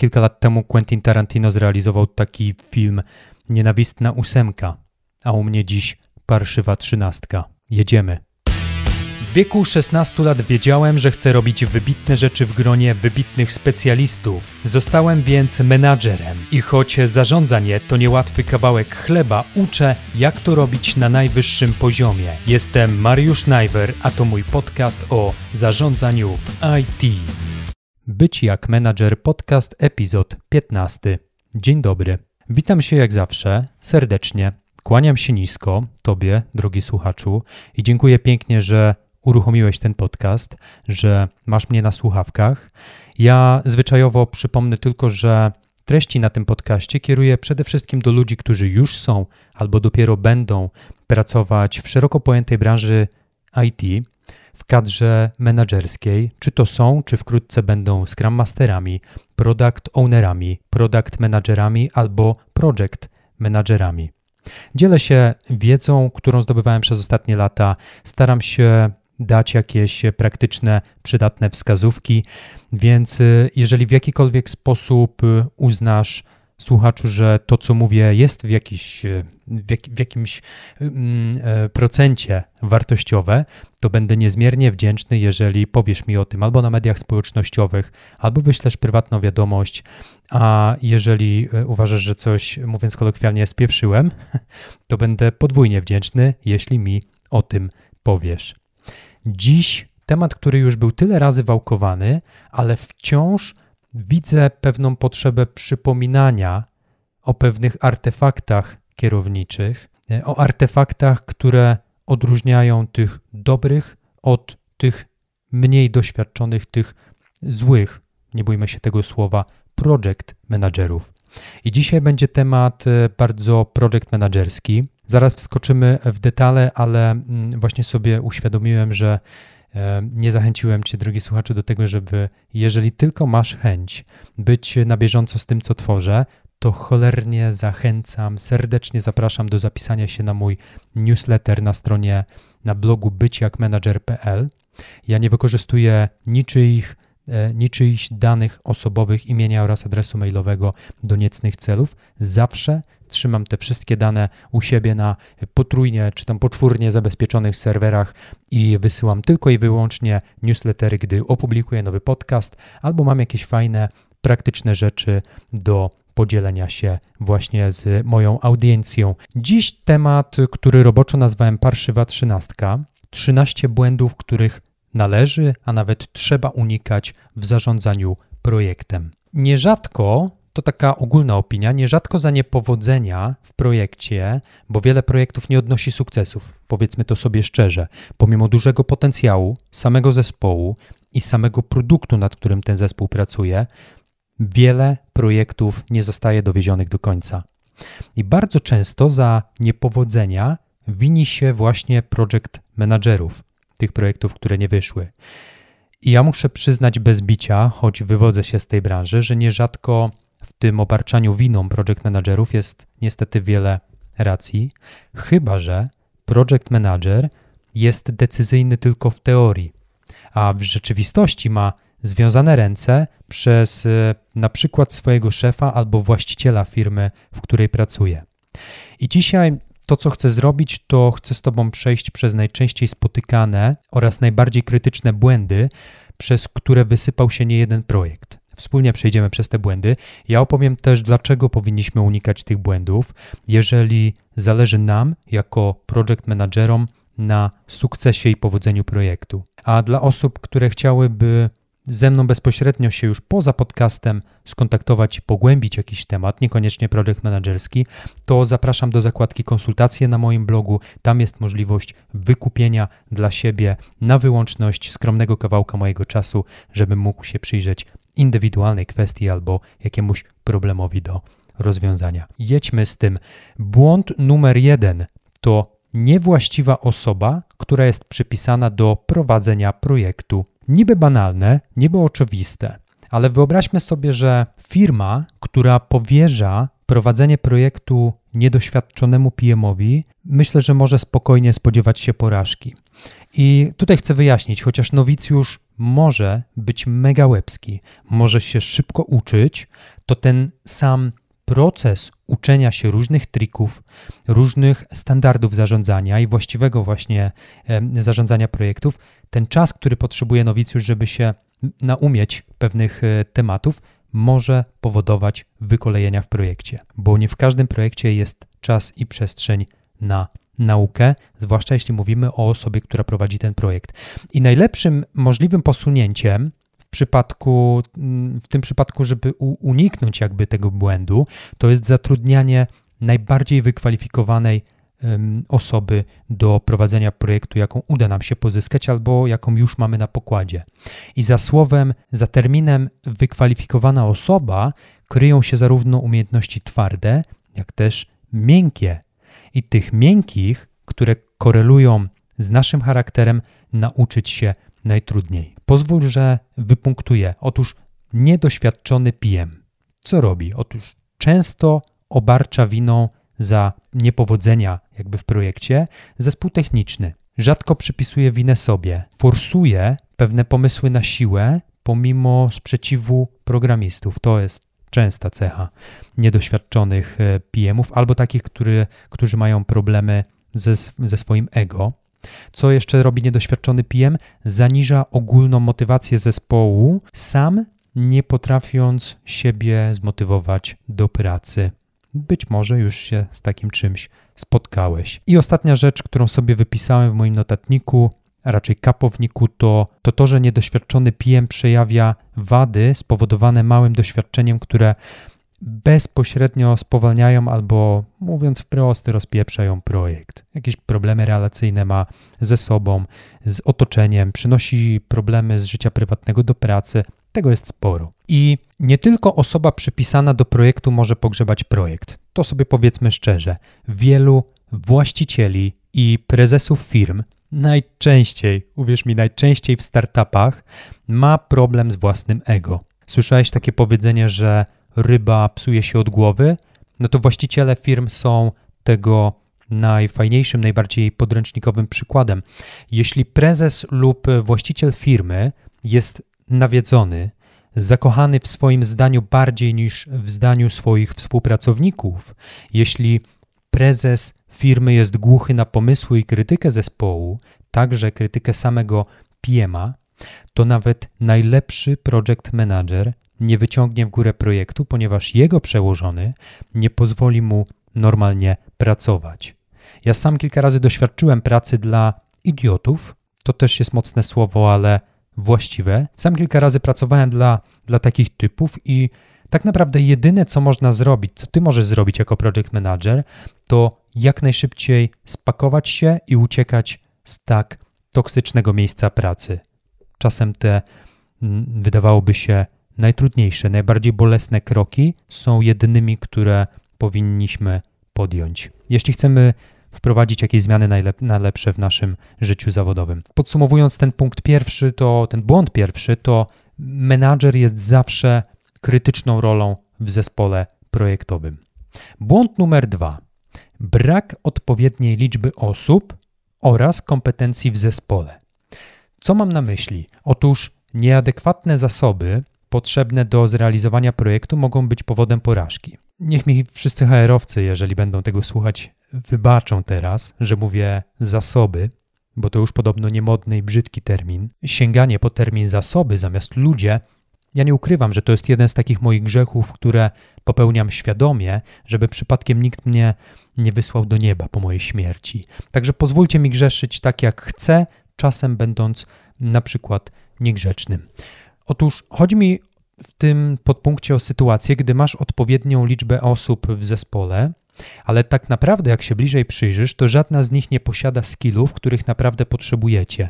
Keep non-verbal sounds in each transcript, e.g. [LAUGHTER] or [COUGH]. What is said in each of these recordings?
Kilka lat temu Quentin Tarantino zrealizował taki film Nienawistna ósemka, a u mnie dziś Parszywa trzynastka. Jedziemy. W wieku 16 lat wiedziałem, że chcę robić wybitne rzeczy w gronie wybitnych specjalistów. Zostałem więc menadżerem i choć zarządzanie to niełatwy kawałek chleba, uczę, jak to robić na najwyższym poziomie. Jestem Mariusz Najwer, a to mój podcast o zarządzaniu w IT. Być jak menadżer podcast epizod 15. Dzień dobry. Witam się jak zawsze serdecznie. Kłaniam się nisko Tobie, drogi słuchaczu, i dziękuję pięknie, że uruchomiłeś ten podcast, że masz mnie na słuchawkach. Ja zwyczajowo przypomnę tylko, że treści na tym podcaście kieruję przede wszystkim do ludzi, którzy już są albo dopiero będą pracować w szeroko pojętej branży IT, w kadrze menedżerskiej, czy to są, czy wkrótce będą Scrum Masterami, Product Ownerami, Product Managerami albo Project Managerami. Dzielę się wiedzą, którą zdobywałem przez ostatnie lata. Staram się dać jakieś praktyczne, przydatne wskazówki, więc y, jeżeli w jakikolwiek sposób y, uznasz, słuchaczu, że to, co mówię, jest w, jakiś, w, jak, w jakimś mm, e, procencie wartościowe, to będę niezmiernie wdzięczny, jeżeli powiesz mi o tym albo na mediach społecznościowych, albo wyślesz prywatną wiadomość, a jeżeli e, uważasz, że coś, mówiąc kolokwialnie, spieprzyłem, [LAUGHS] to będę podwójnie wdzięczny, jeśli mi o tym powiesz. Dziś temat, który już był tyle razy wałkowany, ale wciąż widzę pewną potrzebę przypominania o pewnych artefaktach kierowniczych, e, o artefaktach, które odróżniają tych dobrych od tych mniej doświadczonych, tych złych, nie bójmy się tego słowa, project managerów. I dzisiaj będzie temat e, bardzo project managerski. Zaraz wskoczymy w detale, ale mm, właśnie sobie uświadomiłem, że nie zachęciłem Cię, drogi słuchaczu, do tego, żeby jeżeli tylko masz chęć być na bieżąco z tym, co tworzę, to cholernie zachęcam, serdecznie zapraszam do zapisania się na mój newsletter na stronie, na blogu byciakmanager.pl. Ja nie wykorzystuję niczyich E, niczyichś danych osobowych, imienia oraz adresu mailowego do niecnych celów. Zawsze trzymam te wszystkie dane u siebie na potrójnie czy tam poczwórnie zabezpieczonych serwerach i wysyłam tylko i wyłącznie newslettery, gdy opublikuję nowy podcast albo mam jakieś fajne, praktyczne rzeczy do podzielenia się właśnie z moją audiencją. Dziś temat, który roboczo nazwałem Parszywa trzynastka. 13 błędów, których należy, a nawet trzeba unikać w zarządzaniu projektem. Nierzadko to taka ogólna opinia, nierzadko za niepowodzenia w projekcie, bo wiele projektów nie odnosi sukcesów, powiedzmy to sobie szczerze, pomimo dużego potencjału samego zespołu i samego produktu, nad którym ten zespół pracuje, wiele projektów nie zostaje dowiezionych do końca. I bardzo często za niepowodzenia wini się właśnie project managerów, tych projektów, które nie wyszły. I ja muszę przyznać bez bicia, choć wywodzę się z tej branży, że nierzadko w tym obarczaniu winą project managerów jest niestety wiele racji, chyba że project manager jest decyzyjny tylko w teorii, a w rzeczywistości ma związane ręce przez e, na przykład swojego szefa albo właściciela firmy, w której pracuje. I dzisiaj to, co chcę zrobić, to chcę z Tobą przejść przez najczęściej spotykane oraz najbardziej krytyczne błędy, przez które wysypał się niejeden projekt. Wspólnie przejdziemy przez te błędy. Ja opowiem też, dlaczego powinniśmy unikać tych błędów, jeżeli zależy nam, jako project managerom, na sukcesie i powodzeniu projektu. A dla osób, które chciałyby ze mną bezpośrednio się już poza podcastem skontaktować i pogłębić jakiś temat, niekoniecznie projekt managerski, to zapraszam do zakładki konsultacje na moim blogu. Tam jest możliwość wykupienia dla siebie na wyłączność skromnego kawałka mojego czasu, żebym mógł się przyjrzeć indywidualnej kwestii albo jakiemuś problemowi do rozwiązania. Jedźmy z tym. Błąd numer jeden to niewłaściwa osoba, która jest przypisana do prowadzenia projektu Niby banalne, niby oczywiste, ale wyobraźmy sobie, że firma, która powierza prowadzenie projektu niedoświadczonemu PM-owi, myślę, że może spokojnie spodziewać się porażki. I tutaj chcę wyjaśnić, chociaż nowicjusz może być mega łebski, może się szybko uczyć, to ten sam proces uczenia się różnych trików, różnych standardów zarządzania i właściwego właśnie zarządzania projektów, ten czas, który potrzebuje nowicjusz, żeby się naumieć pewnych e, tematów, może powodować wykolejenia w projekcie, bo nie w każdym projekcie jest czas i przestrzeń na naukę, zwłaszcza jeśli mówimy o osobie, która prowadzi ten projekt. I najlepszym możliwym posunięciem w przypadku, w tym przypadku, żeby uniknąć jakby tego błędu, to jest zatrudnianie najbardziej wykwalifikowanej osoby do prowadzenia projektu, jaką uda nam się pozyskać albo jaką już mamy na pokładzie. I za słowem, za terminem wykwalifikowana osoba kryją się zarówno umiejętności twarde, jak też miękkie. I tych miękkich, które korelują z naszym charakterem, nauczyć się najtrudniej. Pozwól, że wypunktuję. Otóż niedoświadczony PM. Co robi? Otóż często obarcza winą za niepowodzenia jakby w projekcie zespół techniczny. Rzadko przypisuje winę sobie, forsuje pewne pomysły na siłę pomimo sprzeciwu programistów. To jest częsta cecha niedoświadczonych e, PM-ów albo takich, który, którzy mają problemy ze, ze swoim ego. Co jeszcze robi niedoświadczony PM? Zaniża ogólną motywację zespołu, sam nie potrafiąc siebie zmotywować do pracy. Być może już się z takim czymś spotkałeś. I ostatnia rzecz, którą sobie wypisałem w moim notatniku, a raczej kapowniku, to, to to, że niedoświadczony PM przejawia wady spowodowane małym doświadczeniem, które bezpośrednio spowalniają albo, mówiąc wprost, rozpieprzają projekt. Jakieś problemy relacyjne ma ze sobą, z otoczeniem, przynosi problemy z życia prywatnego do pracy, tego jest sporo. I nie tylko osoba przypisana do projektu może pogrzebać projekt. To sobie powiedzmy szczerze. Wielu właścicieli i prezesów firm najczęściej, uwierz mi, najczęściej w startupach ma problem z własnym ego. Słyszałeś takie powiedzenie, że ryba psuje się od głowy? No to właściciele firm są tego najfajniejszym, najbardziej podręcznikowym przykładem. Jeśli prezes lub właściciel firmy jest nawiedzony, zakochany w swoim zdaniu bardziej niż w zdaniu swoich współpracowników, jeśli prezes firmy jest głuchy na pomysły i krytykę zespołu, także krytykę samego PM'a, to nawet najlepszy project manager nie wyciągnie w górę projektu, ponieważ jego przełożony nie pozwoli mu normalnie pracować. Ja sam kilka razy doświadczyłem pracy dla idiotów. To też jest mocne słowo, ale właściwe. Sam kilka razy pracowałem dla, dla takich typów i tak naprawdę jedyne, co można zrobić, co ty możesz zrobić jako project manager, to jak najszybciej spakować się i uciekać z tak toksycznego miejsca pracy. Czasem te mm, wydawałoby się najtrudniejsze, najbardziej bolesne kroki są jedynymi, które powinniśmy podjąć. Jeśli chcemy wprowadzić jakieś zmiany na lepsze w naszym życiu zawodowym. Podsumowując ten punkt pierwszy, to ten błąd pierwszy, to menadżer jest zawsze krytyczną rolą w zespole projektowym. Błąd numer dwa. Brak odpowiedniej liczby osób oraz kompetencji w zespole. Co mam na myśli? Otóż nieadekwatne zasoby potrzebne do zrealizowania projektu mogą być powodem porażki. Niech mi wszyscy HR-owcy, jeżeli będą tego słuchać, wybaczą teraz, że mówię zasoby, bo to już podobno niemodny i brzydki termin. Sięganie po termin zasoby zamiast ludzie, ja nie ukrywam, że to jest jeden z takich moich grzechów, które popełniam świadomie, żeby przypadkiem nikt mnie nie wysłał do nieba po mojej śmierci. Także pozwólcie mi grzeszyć tak jak chcę, czasem będąc na przykład niegrzecznym. Otóż chodzi mi w tym podpunkcie o sytuację, gdy masz odpowiednią liczbę osób w zespole, ale tak naprawdę, jak się bliżej przyjrzysz, to żadna z nich nie posiada skillów, których naprawdę potrzebujecie.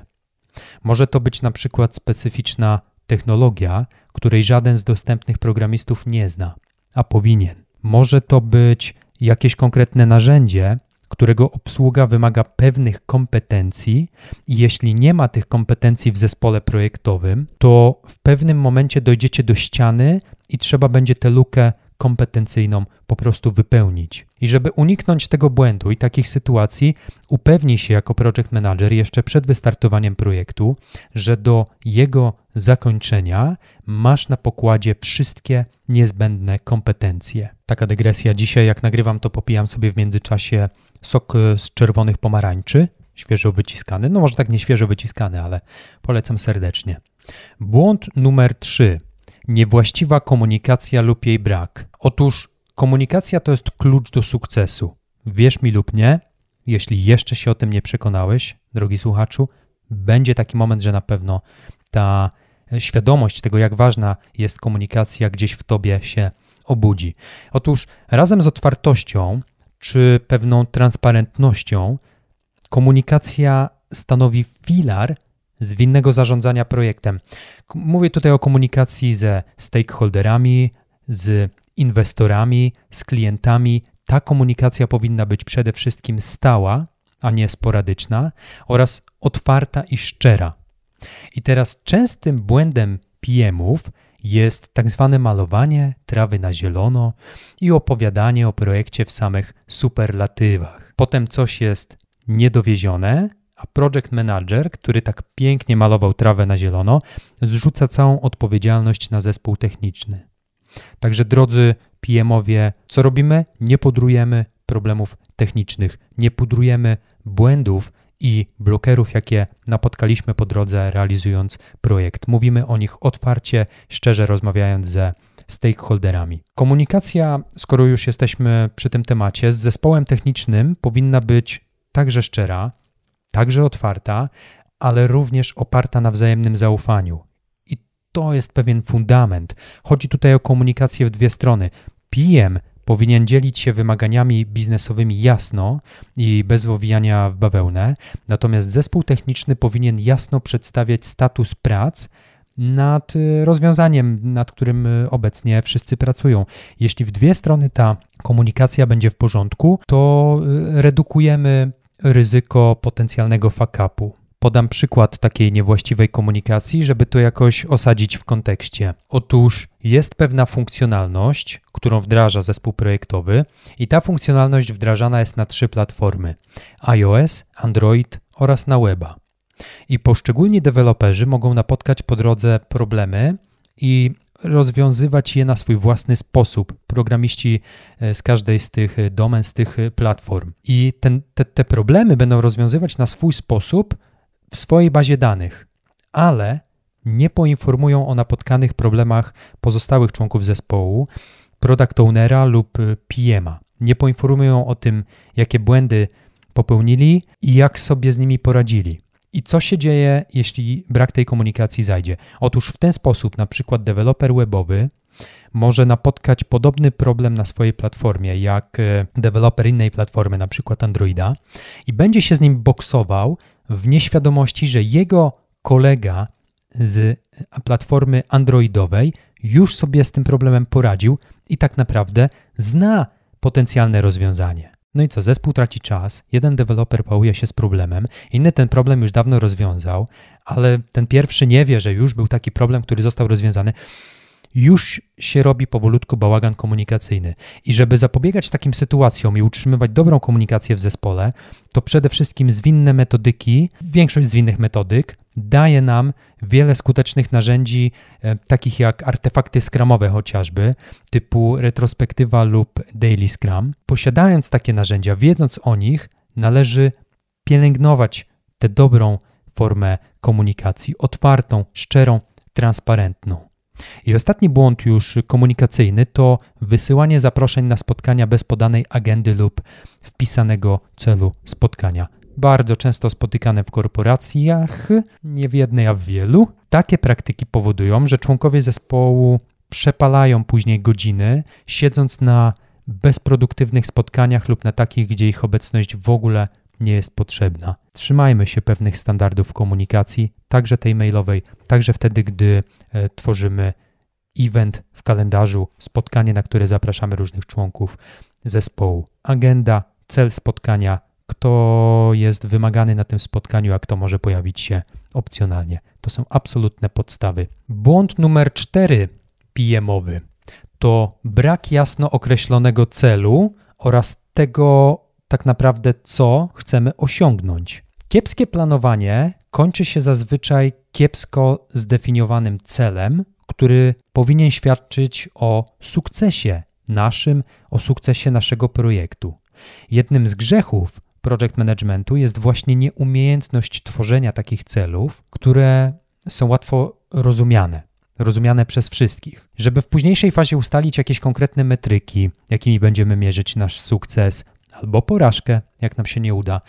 Może to być na przykład specyficzna technologia, której żaden z dostępnych programistów nie zna, a powinien. Może to być jakieś konkretne narzędzie, którego obsługa wymaga pewnych kompetencji, i jeśli nie ma tych kompetencji w zespole projektowym, to w pewnym momencie dojdziecie do ściany i trzeba będzie tę lukę kompetencyjną po prostu wypełnić. I żeby uniknąć tego błędu i takich sytuacji, upewnij się jako project manager jeszcze przed wystartowaniem projektu, że do jego zakończenia masz na pokładzie wszystkie niezbędne kompetencje. Taka dygresja. Dzisiaj, jak nagrywam, to popijam sobie w międzyczasie sok z czerwonych pomarańczy, świeżo wyciskany. No może tak nie świeżo wyciskany, ale polecam serdecznie. Błąd numer 3. Niewłaściwa komunikacja lub jej brak. Otóż komunikacja to jest klucz do sukcesu. Wierz mi lub nie, jeśli jeszcze się o tym nie przekonałeś, drogi słuchaczu, będzie taki moment, że na pewno ta świadomość tego, jak ważna jest komunikacja, gdzieś w tobie się obudzi. Otóż razem z otwartością czy pewną transparentnością, komunikacja stanowi filar zwinnego zarządzania projektem. Mówię tutaj o komunikacji ze stakeholderami, z inwestorami, z klientami. Ta komunikacja powinna być przede wszystkim stała, a nie sporadyczna oraz otwarta i szczera. I teraz częstym błędem PM-ów jest tak zwane malowanie trawy na zielono i opowiadanie o projekcie w samych superlatywach. Potem coś jest niedowiezione, a project manager, który tak pięknie malował trawę na zielono, zrzuca całą odpowiedzialność na zespół techniczny. Także drodzy PM-owie, co robimy? Nie pudrujemy problemów technicznych, nie pudrujemy błędów i blokerów, jakie napotkaliśmy po drodze realizując projekt. Mówimy o nich otwarcie, szczerze rozmawiając ze stakeholderami. Komunikacja, skoro już jesteśmy przy tym temacie, z zespołem technicznym powinna być także szczera, także otwarta, ale również oparta na wzajemnym zaufaniu. I to jest pewien fundament. Chodzi tutaj o komunikację w dwie strony. PM powinien dzielić się wymaganiami biznesowymi jasno i bez owijania w bawełnę, natomiast zespół techniczny powinien jasno przedstawiać status prac nad y, rozwiązaniem, nad którym y, obecnie wszyscy pracują. Jeśli w dwie strony ta komunikacja będzie w porządku, to y, redukujemy ryzyko potencjalnego fuck-upu. Podam przykład takiej niewłaściwej komunikacji, żeby to jakoś osadzić w kontekście. Otóż jest pewna funkcjonalność, którą wdraża zespół projektowy, i ta funkcjonalność wdrażana jest na trzy platformy: iOS, Android oraz na weba. I poszczególni deweloperzy mogą napotkać po drodze problemy i rozwiązywać je na swój własny sposób. Programiści e, z każdej z tych e, domen, z tych e, platform. I ten, te, te problemy będą rozwiązywać na swój sposób w swojej bazie danych, ale nie poinformują o napotkanych problemach pozostałych członków zespołu, product ownera lub PM-a. Nie poinformują o tym, jakie błędy popełnili i jak sobie z nimi poradzili. I co się dzieje, jeśli brak tej komunikacji zajdzie? Otóż w ten sposób na przykład deweloper webowy może napotkać podobny problem na swojej platformie jak e, deweloper innej platformy, na przykład Androida, i będzie się z nim boksował w nieświadomości, że jego kolega z platformy Androidowej już sobie z tym problemem poradził i tak naprawdę zna potencjalne rozwiązanie. No i co, zespół traci czas, jeden deweloper pałuje się z problemem, inny ten problem już dawno rozwiązał, ale ten pierwszy nie wie, że już był taki problem, który został rozwiązany. Już się robi powolutku bałagan komunikacyjny. I żeby zapobiegać takim sytuacjom i utrzymywać dobrą komunikację w zespole, to przede wszystkim zwinne metodyki, większość zwinnych metodyk daje nam wiele skutecznych narzędzi, e, takich jak artefakty skramowe chociażby, typu retrospektywa lub daily scrum. Posiadając takie narzędzia, wiedząc o nich, należy pielęgnować tę dobrą formę komunikacji, otwartą, szczerą, transparentną. I ostatni błąd już komunikacyjny to wysyłanie zaproszeń na spotkania bez podanej agendy lub wpisanego celu spotkania bardzo często spotykane w korporacjach, nie w jednej, a w wielu. Takie praktyki powodują, że członkowie zespołu przepalają później godziny, siedząc na bezproduktywnych spotkaniach lub na takich, gdzie ich obecność w ogóle nie jest potrzebna. Trzymajmy się pewnych standardów komunikacji, także tej mailowej, także wtedy, gdy e, tworzymy event w kalendarzu, spotkanie, na które zapraszamy różnych członków zespołu. Agenda, cel spotkania, kto jest wymagany na tym spotkaniu, a kto może pojawić się opcjonalnie. To są absolutne podstawy. Błąd numer cztery PM-owy to brak jasno określonego celu oraz tego tak naprawdę, co chcemy osiągnąć. Kiepskie planowanie kończy się zazwyczaj kiepsko zdefiniowanym celem, który powinien świadczyć o sukcesie naszym, o sukcesie naszego projektu. Jednym z grzechów project managementu jest właśnie nieumiejętność tworzenia takich celów, które są łatwo rozumiane, rozumiane przez wszystkich. Żeby w późniejszej fazie ustalić jakieś konkretne metryki, jakimi będziemy mierzyć nasz sukces albo porażkę, jak nam się nie uda,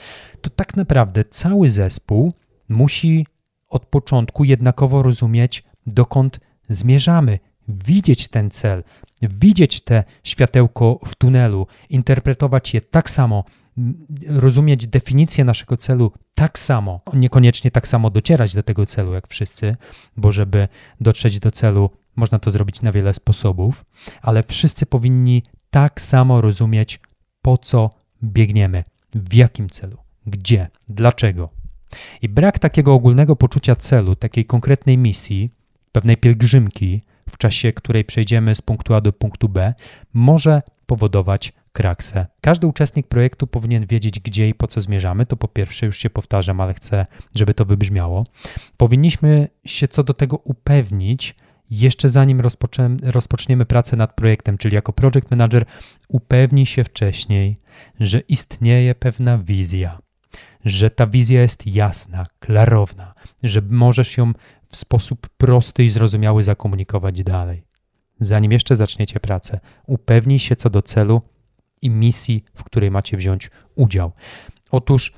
to tak naprawdę cały zespół musi od początku jednakowo rozumieć, dokąd zmierzamy, widzieć ten cel, widzieć te światełko w tunelu, interpretować je tak samo, rozumieć definicję naszego celu tak samo, niekoniecznie tak samo docierać do tego celu jak wszyscy, bo żeby dotrzeć do celu, można to zrobić na wiele sposobów, ale wszyscy powinni tak samo rozumieć, po co biegniemy, w jakim celu, gdzie, dlaczego. I brak takiego ogólnego poczucia celu, takiej konkretnej misji, pewnej pielgrzymki, w czasie której przejdziemy z punktu A do punktu B, może powodować kraksę. Każdy uczestnik projektu powinien wiedzieć, gdzie i po co zmierzamy. To po pierwsze, już się powtarzam, ale chcę, żeby to wybrzmiało. Powinniśmy się co do tego upewnić, jeszcze zanim rozpoczniemy pracę nad projektem, czyli jako project manager, upewnij się wcześniej, że istnieje pewna wizja, że ta wizja jest jasna, klarowna, że możesz ją w sposób prosty i zrozumiały zakomunikować dalej. Zanim jeszcze zaczniecie pracę, upewnij się co do celu i misji, w której macie wziąć udział. Otóż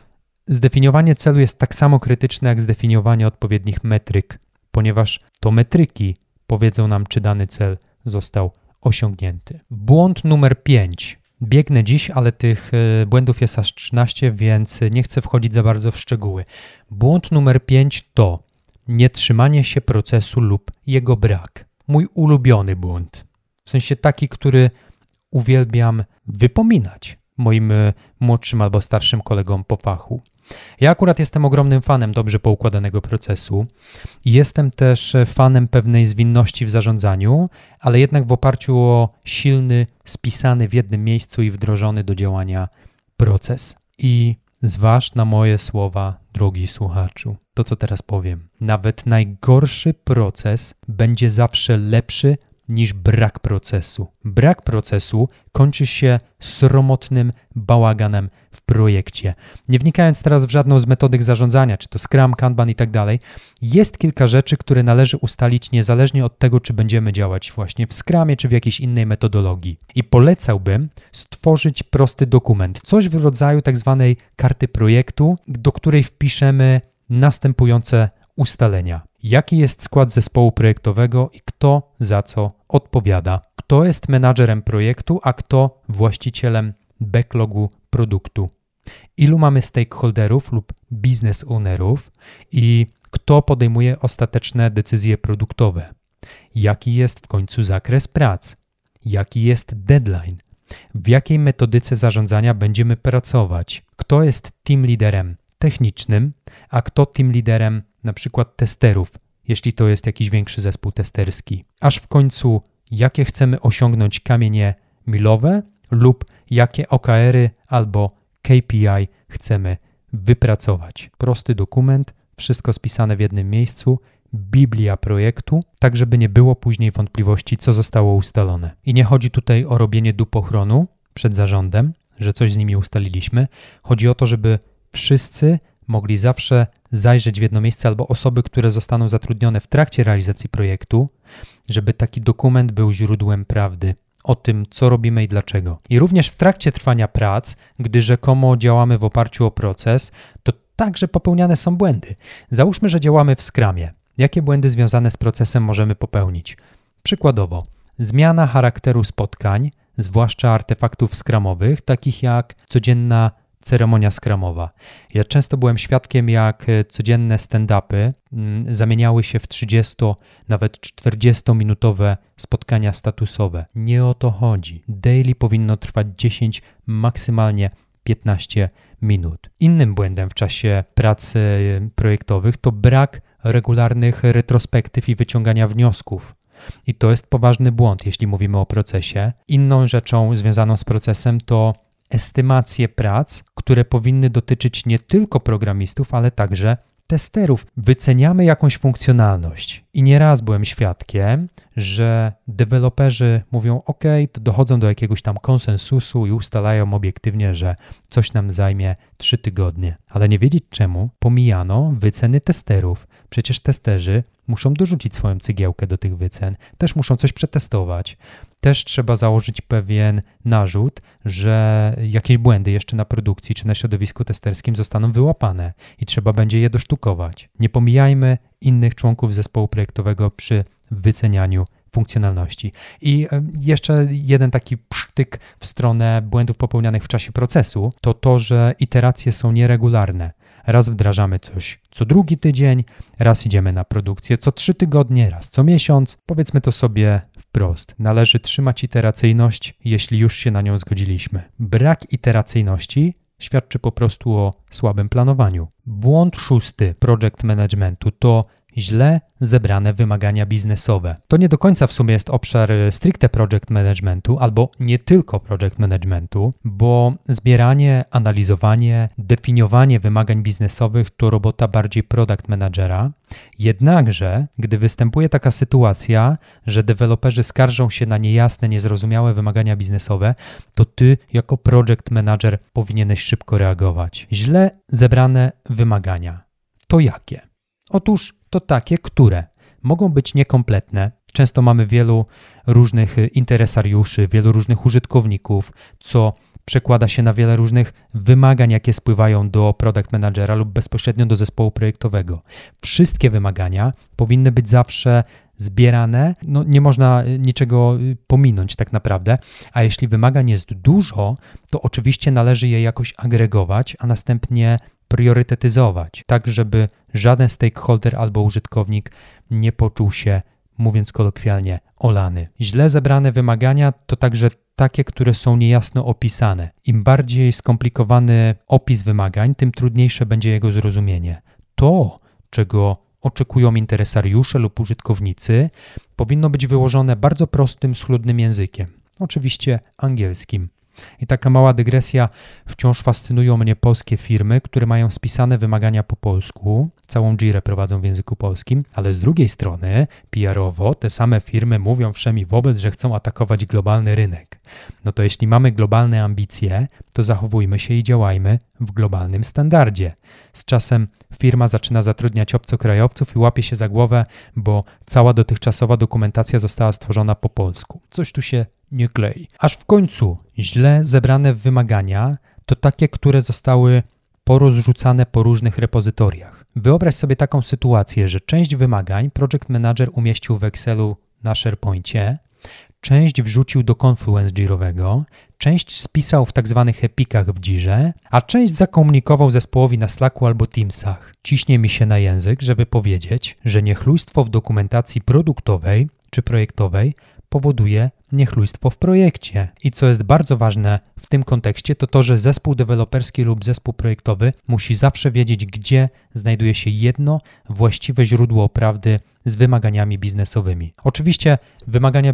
zdefiniowanie celu jest tak samo krytyczne jak zdefiniowanie odpowiednich metryk, ponieważ to metryki powiedzą nam, czy dany cel został osiągnięty. Błąd numer 5. Biegnę dziś, ale tych e, błędów jest aż 13, więc nie chcę wchodzić za bardzo w szczegóły. Błąd numer 5 to nietrzymanie się procesu lub jego brak. Mój ulubiony błąd. W sensie taki, który uwielbiam wypominać moim e, młodszym albo starszym kolegom po fachu. Ja akurat jestem ogromnym fanem dobrze poukładanego procesu. Jestem też e, fanem pewnej zwinności w zarządzaniu, ale jednak w oparciu o silny, spisany w jednym miejscu i wdrożony do działania proces. I zważ na moje słowa, drogi słuchaczu, to co teraz powiem. Nawet najgorszy proces będzie zawsze lepszy niż brak procesu. Brak procesu kończy się sromotnym bałaganem projekcie. Nie wnikając teraz w żadną z metodyk zarządzania, czy to Scrum, Kanban i tak dalej, jest kilka rzeczy, które należy ustalić niezależnie od tego, czy będziemy działać właśnie w Scrumie, czy w jakiejś innej metodologii. I polecałbym stworzyć prosty dokument, coś w rodzaju tak zwanej karty projektu, do której wpiszemy następujące ustalenia. Jaki jest skład zespołu projektowego i kto za co odpowiada? Kto jest menadżerem projektu, a kto właścicielem backlogu produktu? Ilu mamy stakeholderów lub business ownerów i kto podejmuje ostateczne decyzje produktowe? Jaki jest w końcu zakres prac? Jaki jest deadline? W jakiej metodyce zarządzania będziemy pracować? Kto jest team liderem technicznym, a kto team liderem na przykład testerów, jeśli to jest jakiś większy zespół testerski. Aż w końcu, jakie chcemy osiągnąć kamienie milowe lub jakie OKR-y albo KPI chcemy wypracować. Prosty dokument, wszystko spisane w jednym miejscu, Biblia projektu, tak żeby nie było później wątpliwości, co zostało ustalone. I nie chodzi tutaj o robienie dupochronu przed zarządem, że coś z nimi ustaliliśmy. Chodzi o to, żeby wszyscy mogli zawsze zajrzeć w jedno miejsce albo osoby, które zostaną zatrudnione w trakcie realizacji projektu, żeby taki dokument był źródłem prawdy o tym, co robimy i dlaczego. I również w trakcie trwania prac, gdy rzekomo działamy w oparciu o proces, to także popełniane są błędy. Załóżmy, że działamy w skramie. Jakie błędy związane z procesem możemy popełnić? Przykładowo, zmiana charakteru spotkań, zwłaszcza artefaktów skramowych, takich jak codzienna ceremonia skramowa. Ja często byłem świadkiem, jak e, codzienne stand-upy mm, zamieniały się w 30, nawet 40-minutowe spotkania statusowe. Nie o to chodzi. Daily powinno trwać 10, maksymalnie 15 minut. Innym błędem w czasie pracy e, projektowych to brak regularnych retrospektyw i wyciągania wniosków. I to jest poważny błąd, jeśli mówimy o procesie. Inną rzeczą związaną z procesem to estymacje prac, które powinny dotyczyć nie tylko programistów, ale także testerów. Wyceniamy jakąś funkcjonalność i nieraz byłem świadkiem, że deweloperzy mówią: OK, to dochodzą do jakiegoś tam konsensusu i ustalają obiektywnie, że coś nam zajmie 3 tygodnie, ale nie wiedzieć czemu pomijano wyceny testerów. Przecież testerzy muszą dorzucić swoją cygiełkę do tych wycen, też muszą coś przetestować. Też trzeba założyć pewien narzut, że jakieś błędy jeszcze na produkcji czy na środowisku testerskim zostaną wyłapane i trzeba będzie je dosztukować. Nie pomijajmy innych członków zespołu projektowego przy wycenianiu funkcjonalności. I e, jeszcze jeden taki psztyk w stronę błędów popełnianych w czasie procesu to to, że iteracje są nieregularne. Raz wdrażamy coś co drugi tydzień, raz idziemy na produkcję co trzy tygodnie, raz co miesiąc. Powiedzmy to sobie wprost. Należy trzymać iteracyjność, jeśli już się na nią zgodziliśmy. Brak iteracyjności świadczy po prostu o słabym planowaniu. Błąd szósty project managementu to źle zebrane wymagania biznesowe. To nie do końca w sumie jest obszar y, stricte project managementu albo nie tylko project managementu, bo zbieranie, analizowanie, definiowanie wymagań biznesowych to robota bardziej product managera. Jednakże, gdy występuje taka sytuacja, że deweloperzy skarżą się na niejasne, niezrozumiałe wymagania biznesowe, to ty jako project manager powinieneś szybko reagować. Źle zebrane wymagania. To jakie? Otóż to takie, które mogą być niekompletne. Często mamy wielu różnych interesariuszy, wielu różnych użytkowników, co przekłada się na wiele różnych wymagań, jakie spływają do product managera lub bezpośrednio do zespołu projektowego. Wszystkie wymagania powinny być zawsze zbierane, no nie można niczego pominąć tak naprawdę, a jeśli wymagań jest dużo, to oczywiście należy je jakoś agregować, a następnie priorytetyzować, tak żeby żaden stakeholder albo użytkownik nie poczuł się, mówiąc kolokwialnie, olany. Źle zebrane wymagania to także takie, które są niejasno opisane. Im bardziej skomplikowany opis wymagań, tym trudniejsze będzie jego zrozumienie. To, czego oczekują interesariusze lub użytkownicy, powinno być wyłożone bardzo prostym, schludnym językiem, oczywiście angielskim. I taka mała dygresja, wciąż fascynują mnie polskie firmy, które mają spisane wymagania po polsku, całą Jirę prowadzą w języku polskim, ale z drugiej strony PR-owo te same firmy mówią wszemi wobec, że chcą atakować globalny rynek. No to jeśli mamy globalne ambicje, to zachowujmy się i działajmy w globalnym standardzie. Z czasem firma zaczyna zatrudniać obcokrajowców i łapie się za głowę, bo cała dotychczasowa dokumentacja została stworzona po polsku. Coś tu się nie klei. Aż w końcu źle zebrane wymagania to takie, które zostały porozrzucane po różnych repozytoriach. Wyobraź sobie taką sytuację, że część wymagań Project Manager umieścił w Excelu na SharePointie, część wrzucił do Confluence Jirowego, część spisał w tak zwanych epikach w Jirze, a część zakomunikował zespołowi na Slacku albo Teamsach. Ciśnie mi się na język, żeby powiedzieć, że niechlujstwo w dokumentacji produktowej czy projektowej powoduje niechlujstwo w projekcie. I co jest bardzo ważne w tym kontekście, to to, że zespół deweloperski lub zespół projektowy musi zawsze wiedzieć, gdzie znajduje się jedno właściwe źródło prawdy z wymaganiami biznesowymi. Oczywiście wymagania,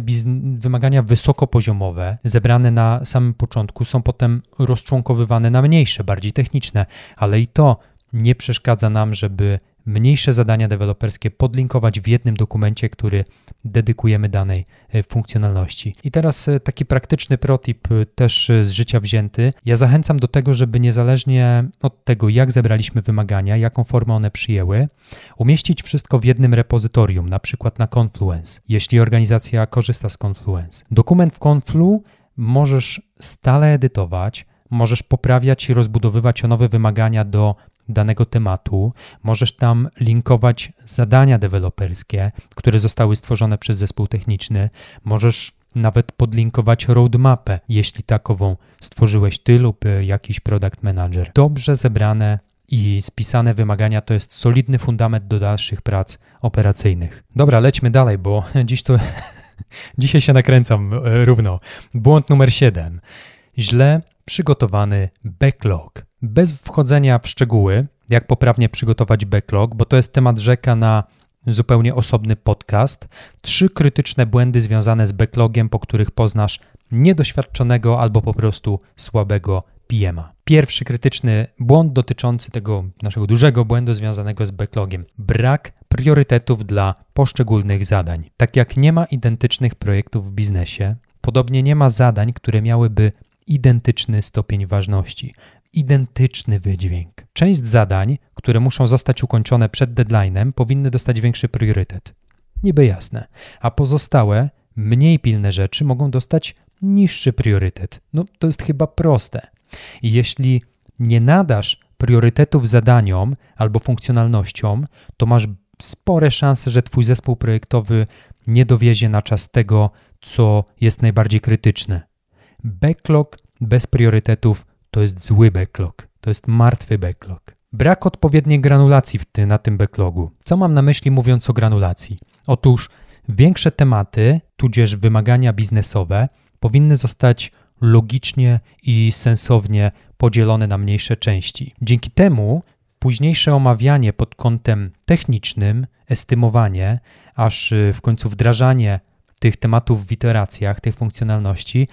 wymagania wysokopoziomowe, zebrane na samym początku, są potem rozczłonkowywane na mniejsze, bardziej techniczne, ale i to nie przeszkadza nam, żeby mniejsze zadania deweloperskie podlinkować w jednym dokumencie, który dedykujemy danej e, funkcjonalności. I teraz e, taki praktyczny protip e, też z życia wzięty. Ja zachęcam do tego, żeby niezależnie od tego, jak zebraliśmy wymagania, jaką formę one przyjęły, umieścić wszystko w jednym repozytorium, na przykład na Confluence, jeśli organizacja korzysta z Confluence. Dokument w Conflu możesz stale edytować, możesz poprawiać i rozbudowywać o nowe wymagania do danego tematu. Możesz tam linkować zadania deweloperskie, które zostały stworzone przez zespół techniczny. Możesz nawet podlinkować roadmapę, jeśli takową stworzyłeś ty lub jakiś product manager. Dobrze zebrane i spisane wymagania to jest solidny fundament do dalszych prac operacyjnych. Dobra, lećmy dalej, bo [LAUGHS] dziś to [LAUGHS] dzisiaj się nakręcam e, równo. Błąd numer 7. Źle przygotowany backlog. Bez wchodzenia w szczegóły, jak poprawnie przygotować backlog, bo to jest temat rzeka na zupełnie osobny podcast. Trzy krytyczne błędy związane z backlogiem, po których poznasz niedoświadczonego albo po prostu słabego PM-a. Pierwszy krytyczny błąd dotyczący tego naszego dużego błędu związanego z backlogiem. Brak priorytetów dla poszczególnych zadań. Tak jak nie ma identycznych projektów w biznesie, podobnie nie ma zadań, które miałyby identyczny stopień ważności, identyczny wydźwięk. Część zadań, które muszą zostać ukończone przed deadline'em, powinny dostać większy priorytet. Niby jasne. A pozostałe, mniej pilne rzeczy mogą dostać niższy priorytet. No to jest chyba proste. I jeśli nie nadasz priorytetów zadaniom albo funkcjonalnościom, to masz spore szanse, że Twój zespół projektowy nie dowiezie na czas tego, co jest najbardziej krytyczne. Backlog bez priorytetów to jest zły backlog, to jest martwy backlog. Brak odpowiedniej granulacji ty, na tym backlogu. Co mam na myśli mówiąc o granulacji? Otóż większe tematy, tudzież wymagania biznesowe powinny zostać logicznie i sensownie podzielone na mniejsze części. Dzięki temu późniejsze omawianie pod kątem technicznym, estymowanie, aż y, w końcu wdrażanie tych tematów w iteracjach, tych funkcjonalności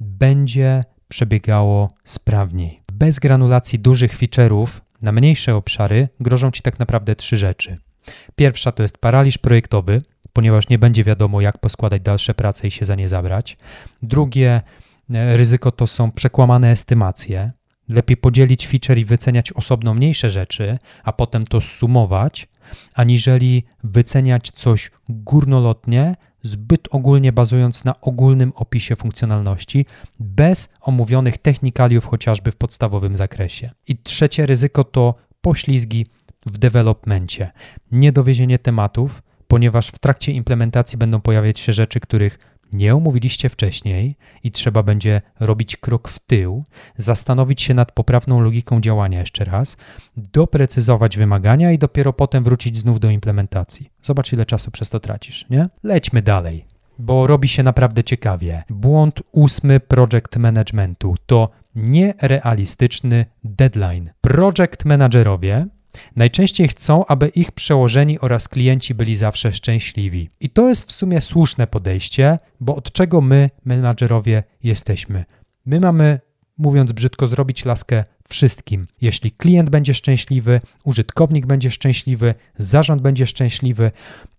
będzie przebiegało sprawniej. Bez granulacji dużych feature'ów na mniejsze obszary grożą Ci tak naprawdę trzy rzeczy. Pierwsza to jest paraliż projektowy, ponieważ nie będzie wiadomo, jak poskładać dalsze prace i się za nie zabrać. Drugie e, ryzyko to są przekłamane estymacje. Lepiej podzielić feature i wyceniać osobno mniejsze rzeczy, a potem to sumować, aniżeli wyceniać coś górnolotnie, zbyt ogólnie bazując na ogólnym opisie funkcjonalności, bez omówionych technikaliów chociażby w podstawowym zakresie. I trzecie ryzyko to poślizgi w developmencie, niedowiezienie tematów, ponieważ w trakcie implementacji będą pojawiać się rzeczy, których nie omówiliście wcześniej i trzeba będzie robić krok w tył, zastanowić się nad poprawną logiką działania jeszcze raz, doprecyzować wymagania i dopiero potem wrócić znów do implementacji. Zobacz, ile czasu przez to tracisz, nie? Lećmy dalej, bo robi się naprawdę ciekawie. Błąd ósmy project managementu to nierealistyczny deadline. Project managerowie Najczęściej chcą, aby ich przełożeni oraz klienci byli zawsze szczęśliwi. I to jest w sumie słuszne podejście, bo od czego my, menadżerowie, jesteśmy? My mamy, mówiąc brzydko, zrobić laskę wszystkim. Jeśli klient będzie szczęśliwy, użytkownik będzie szczęśliwy, zarząd będzie szczęśliwy,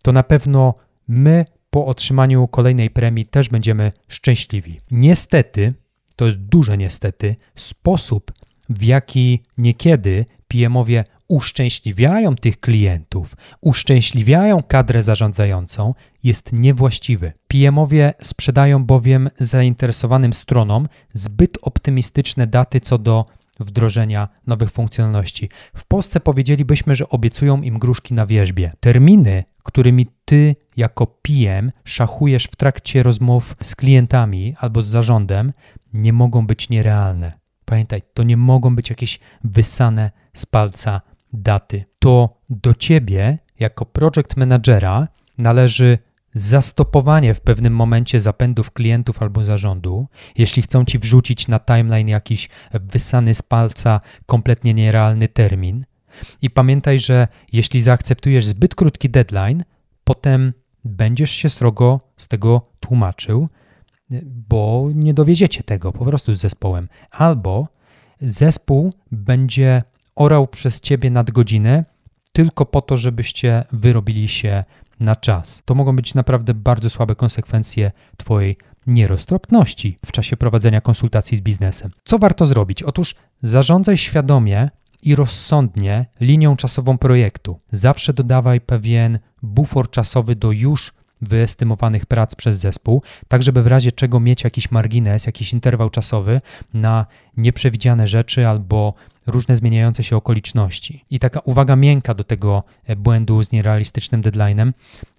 to na pewno my po otrzymaniu kolejnej premii też będziemy szczęśliwi. Niestety, to jest duże niestety, sposób, w jaki niekiedy PM-owie uszczęśliwiają tych klientów, uszczęśliwiają kadrę zarządzającą, jest niewłaściwy. PM-owie sprzedają bowiem zainteresowanym stronom zbyt optymistyczne daty co do wdrożenia nowych funkcjonalności. W Polsce powiedzielibyśmy, że obiecują im gruszki na wierzbie. Terminy, którymi ty jako PM szachujesz w trakcie rozmów z klientami albo z zarządem, nie mogą być nierealne. Pamiętaj, to nie mogą być jakieś wysane z palca daty. To do ciebie, jako project managera, należy zastopowanie w pewnym momencie zapędów klientów albo zarządu, jeśli chcą ci wrzucić na timeline jakiś wysany z palca, kompletnie nierealny termin. I pamiętaj, że jeśli zaakceptujesz zbyt krótki deadline, potem będziesz się srogo z tego tłumaczył, bo nie dowieziecie tego po prostu z zespołem. Albo zespół będzie orał przez ciebie nadgodziny tylko po to, żebyście wyrobili się na czas. To mogą być naprawdę bardzo słabe konsekwencje Twojej nieroztropności w czasie prowadzenia konsultacji z biznesem. Co warto zrobić? Otóż zarządzaj świadomie i rozsądnie linią czasową projektu. Zawsze dodawaj pewien bufor czasowy do już wyestymowanych prac przez zespół, tak żeby w razie czego mieć jakiś margines, jakiś interwał czasowy na nieprzewidziane rzeczy albo różne zmieniające się okoliczności. I taka uwaga miękka do tego e, błędu z nierealistycznym deadline'em,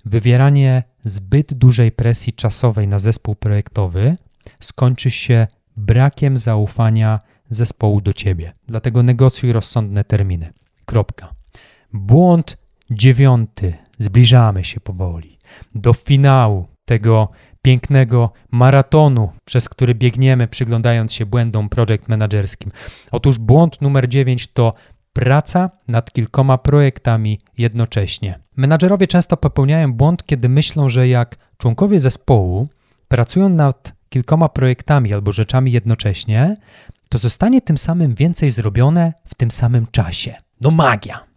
wywieranie zbyt dużej presji czasowej na zespół projektowy skończy się brakiem zaufania zespołu do ciebie. Dlatego negocjuj rozsądne terminy. Kropka. Błąd dziewiąty. Zbliżamy się powoli do finału tego pięknego maratonu, przez który biegniemy, przyglądając się błędom project managerskim. Otóż błąd numer 9 to praca nad kilkoma projektami jednocześnie. Menadżerowie często popełniają błąd, kiedy myślą, że jak członkowie zespołu pracują nad kilkoma projektami albo rzeczami jednocześnie, to zostanie tym samym więcej zrobione w tym samym czasie. No magia!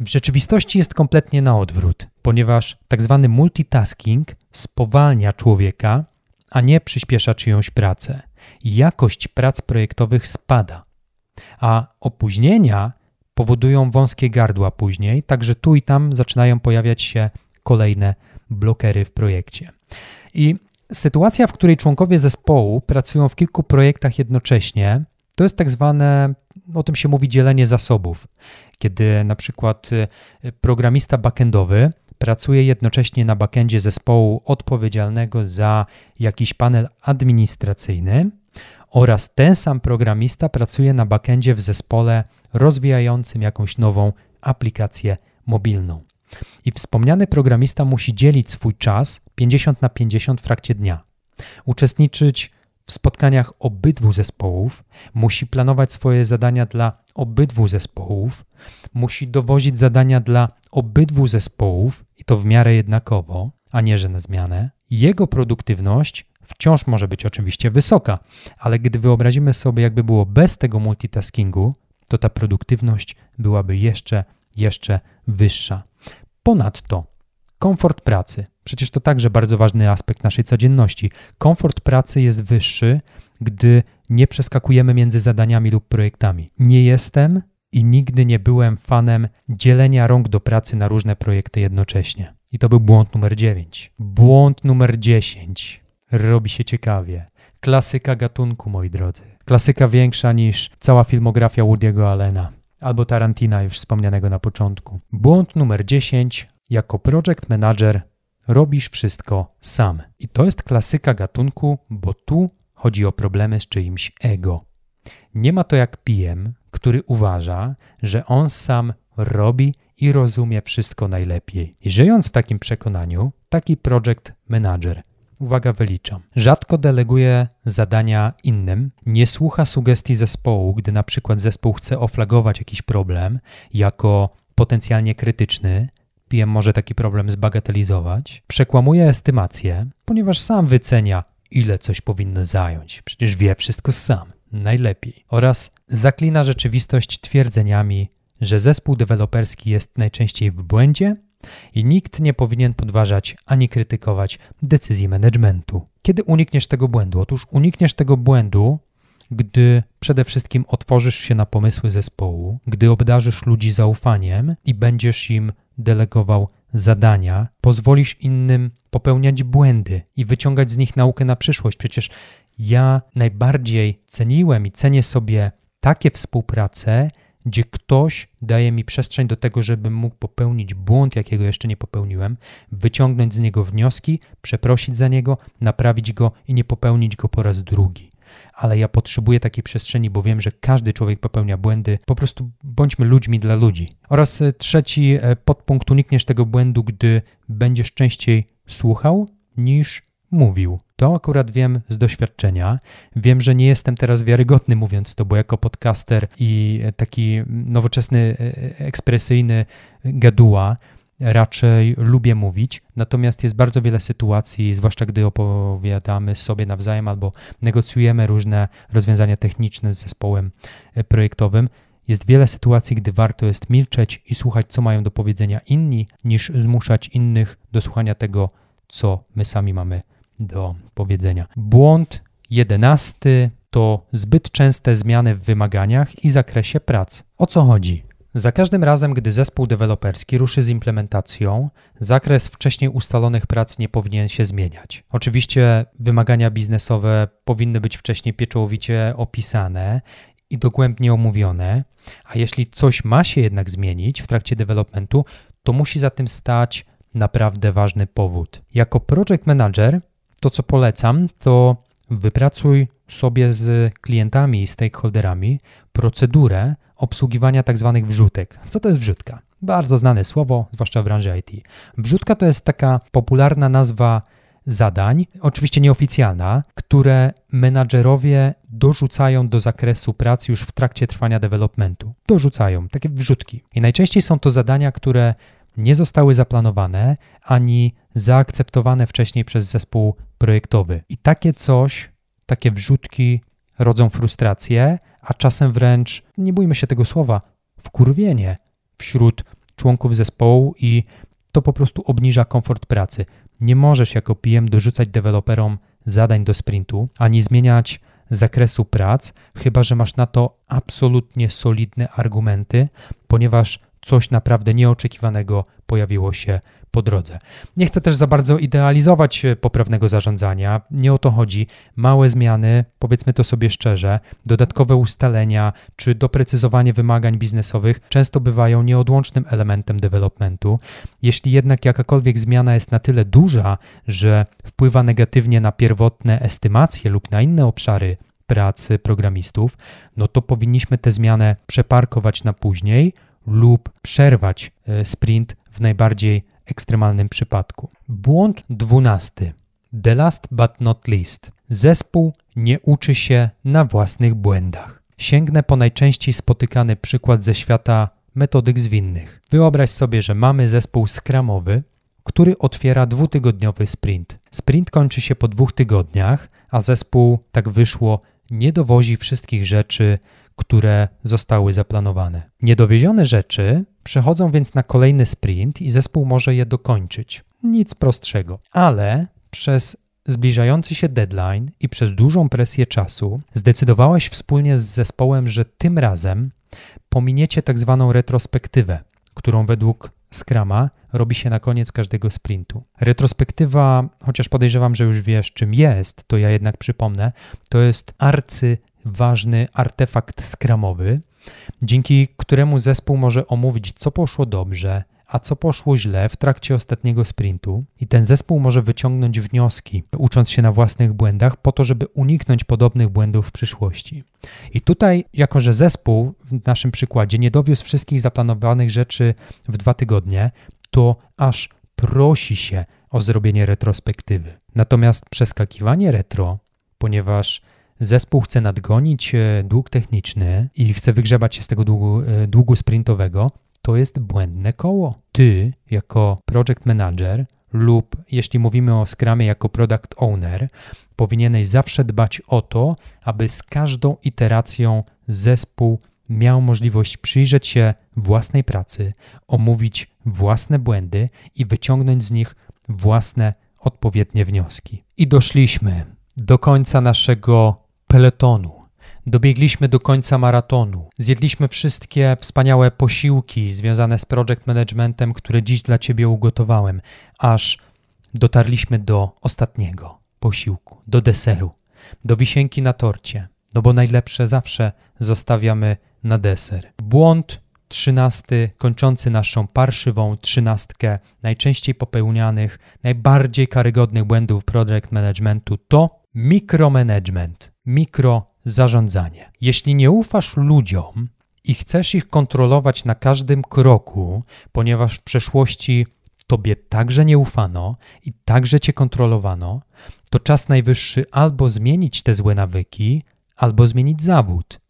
W rzeczywistości jest kompletnie na odwrót, ponieważ tak zwany multitasking spowalnia człowieka, a nie przyspiesza czyjąś pracę. Jakość prac projektowych spada, a opóźnienia powodują wąskie gardła później, także tu i tam zaczynają pojawiać się kolejne blokery w projekcie. I sytuacja, w której członkowie zespołu pracują w kilku projektach jednocześnie, to jest tak zwane, o tym się mówi, dzielenie zasobów. Kiedy na przykład y, programista backendowy pracuje jednocześnie na backendzie zespołu odpowiedzialnego za jakiś panel administracyjny oraz ten sam programista pracuje na backendzie w zespole rozwijającym jakąś nową aplikację mobilną. I wspomniany programista musi dzielić swój czas 50 na 50 w trakcie dnia, uczestniczyć w spotkaniach obydwu zespołów, musi planować swoje zadania dla obydwu zespołów, musi dowozić zadania dla obydwu zespołów i to w miarę jednakowo, a nie że na zmianę. Jego produktywność wciąż może być oczywiście wysoka, ale gdy wyobrazimy sobie, jakby było bez tego multitaskingu, to ta produktywność byłaby jeszcze, jeszcze wyższa. Ponadto komfort pracy. Przecież to także bardzo ważny aspekt naszej codzienności. Komfort pracy jest wyższy, gdy nie przeskakujemy między zadaniami lub projektami. Nie jestem i nigdy nie byłem fanem dzielenia rąk do pracy na różne projekty jednocześnie. I to był błąd numer 9. Błąd numer 10. Robi się ciekawie. Klasyka gatunku, moi drodzy. Klasyka większa niż cała filmografia Woody'ego Allena albo Tarantina już wspomnianego na początku. Błąd numer 10. Jako project manager robisz wszystko sam. I to jest klasyka gatunku, bo tu chodzi o problemy z czyimś ego. Nie ma to jak PM, który uważa, że on sam robi i rozumie wszystko najlepiej. I żyjąc w takim przekonaniu, taki project manager uwaga, wyliczam. Rzadko deleguje zadania innym, nie słucha sugestii zespołu, gdy na przykład zespół chce oflagować jakiś problem jako potencjalnie krytyczny, PM może taki problem zbagatelizować, przekłamuje estymację, ponieważ sam wycenia, ile coś powinno zająć. Przecież wie wszystko sam, najlepiej. Oraz zaklina rzeczywistość twierdzeniami, że zespół deweloperski jest najczęściej w błędzie i nikt nie powinien podważać ani krytykować decyzji managementu. Kiedy unikniesz tego błędu? Otóż unikniesz tego błędu, gdy przede wszystkim otworzysz się na pomysły zespołu, gdy obdarzysz ludzi zaufaniem i będziesz im delegował zadania, pozwolisz innym popełniać błędy i wyciągać z nich naukę na przyszłość. Przecież ja najbardziej ceniłem i cenię sobie takie współprace, gdzie ktoś daje mi przestrzeń do tego, żebym mógł popełnić błąd, jakiego jeszcze nie popełniłem, wyciągnąć z niego wnioski, przeprosić za niego, naprawić go i nie popełnić go po raz drugi. Ale ja potrzebuję takiej przestrzeni, bo wiem, że każdy człowiek popełnia błędy. Po prostu bądźmy ludźmi dla ludzi. Oraz e, trzeci e, podpunkt: unikniesz tego błędu, gdy będziesz częściej słuchał niż mówił. To akurat wiem z doświadczenia. Wiem, że nie jestem teraz wiarygodny mówiąc to, bo jako podcaster i taki nowoczesny, e, ekspresyjny gaduła raczej lubię mówić, natomiast jest bardzo wiele sytuacji, zwłaszcza gdy opowiadamy sobie nawzajem albo negocjujemy różne rozwiązania techniczne z zespołem e, projektowym. Jest wiele sytuacji, gdy warto jest milczeć i słuchać, co mają do powiedzenia inni, niż zmuszać innych do słuchania tego, co my sami mamy do powiedzenia. Błąd jedenasty to zbyt częste zmiany w wymaganiach i zakresie prac. O co chodzi? Za każdym razem, gdy zespół deweloperski ruszy z implementacją, zakres wcześniej ustalonych prac nie powinien się zmieniać. Oczywiście wymagania biznesowe powinny być wcześniej pieczołowicie opisane i dogłębnie omówione, a jeśli coś ma się jednak zmienić w trakcie developmentu, to musi za tym stać naprawdę ważny powód. Jako project manager to, co polecam, to wypracuj sobie z klientami i stakeholderami procedurę obsługiwania tak zwanych wrzutek. Co to jest wrzutka? Bardzo znane słowo, zwłaszcza w branży IT. Wrzutka to jest taka popularna nazwa zadań, oczywiście nieoficjalna, które menadżerowie dorzucają do zakresu pracy już w trakcie trwania developmentu. Dorzucają takie wrzutki. I najczęściej są to zadania, które nie zostały zaplanowane ani zaakceptowane wcześniej przez zespół projektowy. I takie coś, takie wrzutki rodzą frustrację, a czasem wręcz, nie bójmy się tego słowa, wkurwienie wśród członków zespołu i to po prostu obniża komfort pracy. Nie możesz jako PM dorzucać deweloperom zadań do sprintu, ani zmieniać zakresu prac, chyba że masz na to absolutnie solidne argumenty, ponieważ coś naprawdę nieoczekiwanego pojawiło się po drodze. Nie chcę też za bardzo idealizować e, poprawnego zarządzania, nie o to chodzi. Małe zmiany, powiedzmy to sobie szczerze, dodatkowe ustalenia czy doprecyzowanie wymagań biznesowych często bywają nieodłącznym elementem developmentu. Jeśli jednak jakakolwiek zmiana jest na tyle duża, że wpływa negatywnie na pierwotne estymacje lub na inne obszary pracy programistów, no to powinniśmy tę zmianę przeparkować na później lub przerwać e, sprint w najbardziej ekstremalnym przypadku. Błąd dwunasty. The last but not least. Zespół nie uczy się na własnych błędach. Sięgnę po najczęściej spotykany przykład ze świata metodyk zwinnych. Wyobraź sobie, że mamy zespół skramowy, który otwiera dwutygodniowy sprint. Sprint kończy się po dwóch tygodniach, a zespół, tak wyszło, nie dowozi wszystkich rzeczy, które zostały zaplanowane. Niedowiezione rzeczy przechodzą więc na kolejny sprint i zespół może je dokończyć. Nic prostszego. Ale przez zbliżający się deadline i przez dużą presję czasu zdecydowałeś wspólnie z zespołem, że tym razem pominiecie tak zwaną retrospektywę, którą według Scrama robi się na koniec każdego sprintu. Retrospektywa, chociaż podejrzewam, że już wiesz czym jest, to ja jednak przypomnę, to jest arcy ważny artefakt skramowy, dzięki któremu zespół może omówić, co poszło dobrze, a co poszło źle w trakcie ostatniego sprintu, i ten zespół może wyciągnąć wnioski, ucząc się na własnych błędach, po to, żeby uniknąć podobnych błędów w przyszłości. I tutaj, jako że zespół w naszym przykładzie nie dowiózł wszystkich zaplanowanych rzeczy w dwa tygodnie, to aż prosi się o zrobienie retrospektywy. Natomiast przeskakiwanie retro, ponieważ zespół chce nadgonić e, dług techniczny i chce wygrzebać się z tego długu, e, długu sprintowego, to jest błędne koło. Ty, jako project manager, lub jeśli mówimy o Scrumie jako product owner, powinieneś zawsze dbać o to, aby z każdą iteracją zespół miał możliwość przyjrzeć się własnej pracy, omówić własne błędy i wyciągnąć z nich własne odpowiednie wnioski. I doszliśmy do końca naszego peletonu. Dobiegliśmy do końca maratonu. Zjedliśmy wszystkie wspaniałe posiłki związane z project managementem, które dziś dla Ciebie ugotowałem, aż dotarliśmy do ostatniego posiłku, do deseru, do wisienki na torcie. No bo najlepsze zawsze zostawiamy na deser. Błąd trzynasty, kończący naszą parszywą trzynastkę najczęściej popełnianych, najbardziej karygodnych błędów project managementu to mikromanagement, mikrozarządzanie. Jeśli nie ufasz ludziom i chcesz ich kontrolować na każdym kroku, ponieważ w przeszłości tobie także nie ufano i także cię kontrolowano, to czas najwyższy albo zmienić te złe nawyki, albo zmienić zawód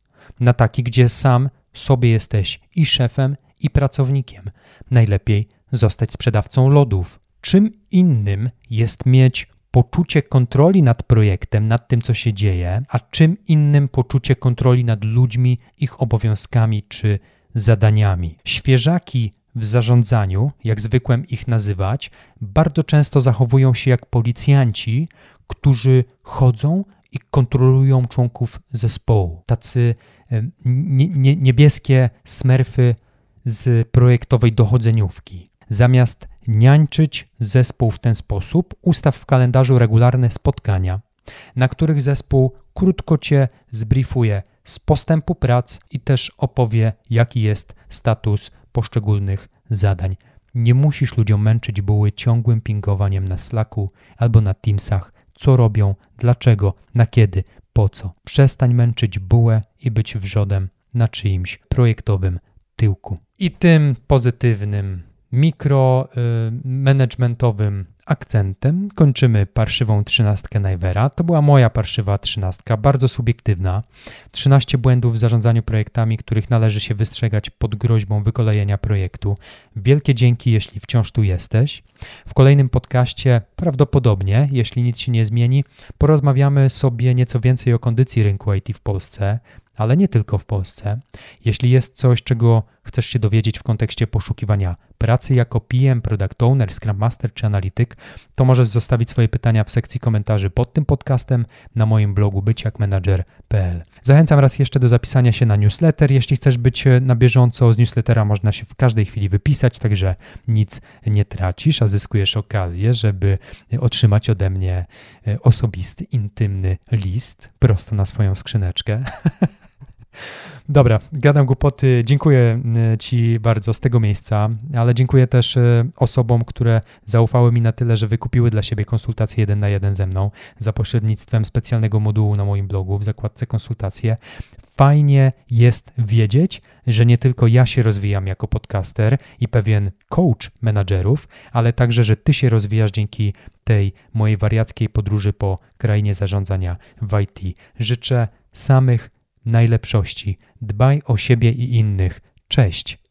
na taki, gdzie sam sobie jesteś i szefem, i pracownikiem. Najlepiej zostać sprzedawcą lodów. Czym innym jest mieć poczucie kontroli nad projektem, nad tym, co się dzieje, a czym innym poczucie kontroli nad ludźmi, ich obowiązkami czy zadaniami. Świeżaki w zarządzaniu, jak zwykłem ich nazywać, bardzo często zachowują się jak policjanci, którzy chodzą i kontrolują członków zespołu. Tacy nie, nie, niebieskie smerfy z projektowej dochodzeniówki. Zamiast niańczyć zespół w ten sposób, ustaw w kalendarzu regularne spotkania, na których zespół krótko cię zbriefuje z postępu prac i też opowie, jaki jest status poszczególnych zadań. Nie musisz ludziom męczyć buły ciągłym pingowaniem na Slacku albo na Teamsach, co robią, dlaczego, na kiedy, po co. Przestań męczyć bułę i być wrzodem na czyimś projektowym tyłku. I tym pozytywnym mikromanagementowym akcentem kończymy parszywą trzynastkę Najwera. To była moja parszywa trzynastka, bardzo subiektywna. 13 błędów w zarządzaniu projektami, których należy się wystrzegać pod groźbą wykolejenia projektu. Wielkie dzięki, jeśli wciąż tu jesteś. W kolejnym podcaście, prawdopodobnie, jeśli nic się nie zmieni, porozmawiamy sobie nieco więcej o kondycji rynku IT w Polsce, ale nie tylko w Polsce. Jeśli jest coś, czego chcesz się dowiedzieć w kontekście poszukiwania pracy jako PM, Product Owner, Scrum Master czy Analityk, to możesz zostawić swoje pytania w sekcji komentarzy pod tym podcastem na moim blogu byciakmanager.pl. Zachęcam raz jeszcze do zapisania się na newsletter. Jeśli chcesz być na bieżąco z newslettera, można się w każdej chwili wypisać, także nic nie tracisz, a zyskujesz okazję, żeby otrzymać ode mnie osobisty, intymny list prosto na swoją skrzyneczkę. [LAUGHS] Dobra, gadam głupoty. Dziękuję y, Ci bardzo z tego miejsca, ale dziękuję też y, osobom, które zaufały mi na tyle, że wykupiły dla siebie konsultacje jeden na jeden ze mną za pośrednictwem specjalnego modułu na moim blogu w zakładce konsultacje. Fajnie jest wiedzieć, że nie tylko ja się rozwijam jako podcaster i pewien coach menadżerów, ale także, że Ty się rozwijasz dzięki tej mojej wariackiej podróży po krainie zarządzania w IT. Życzę samych najlepszości. Dbaj o siebie i innych. Cześć.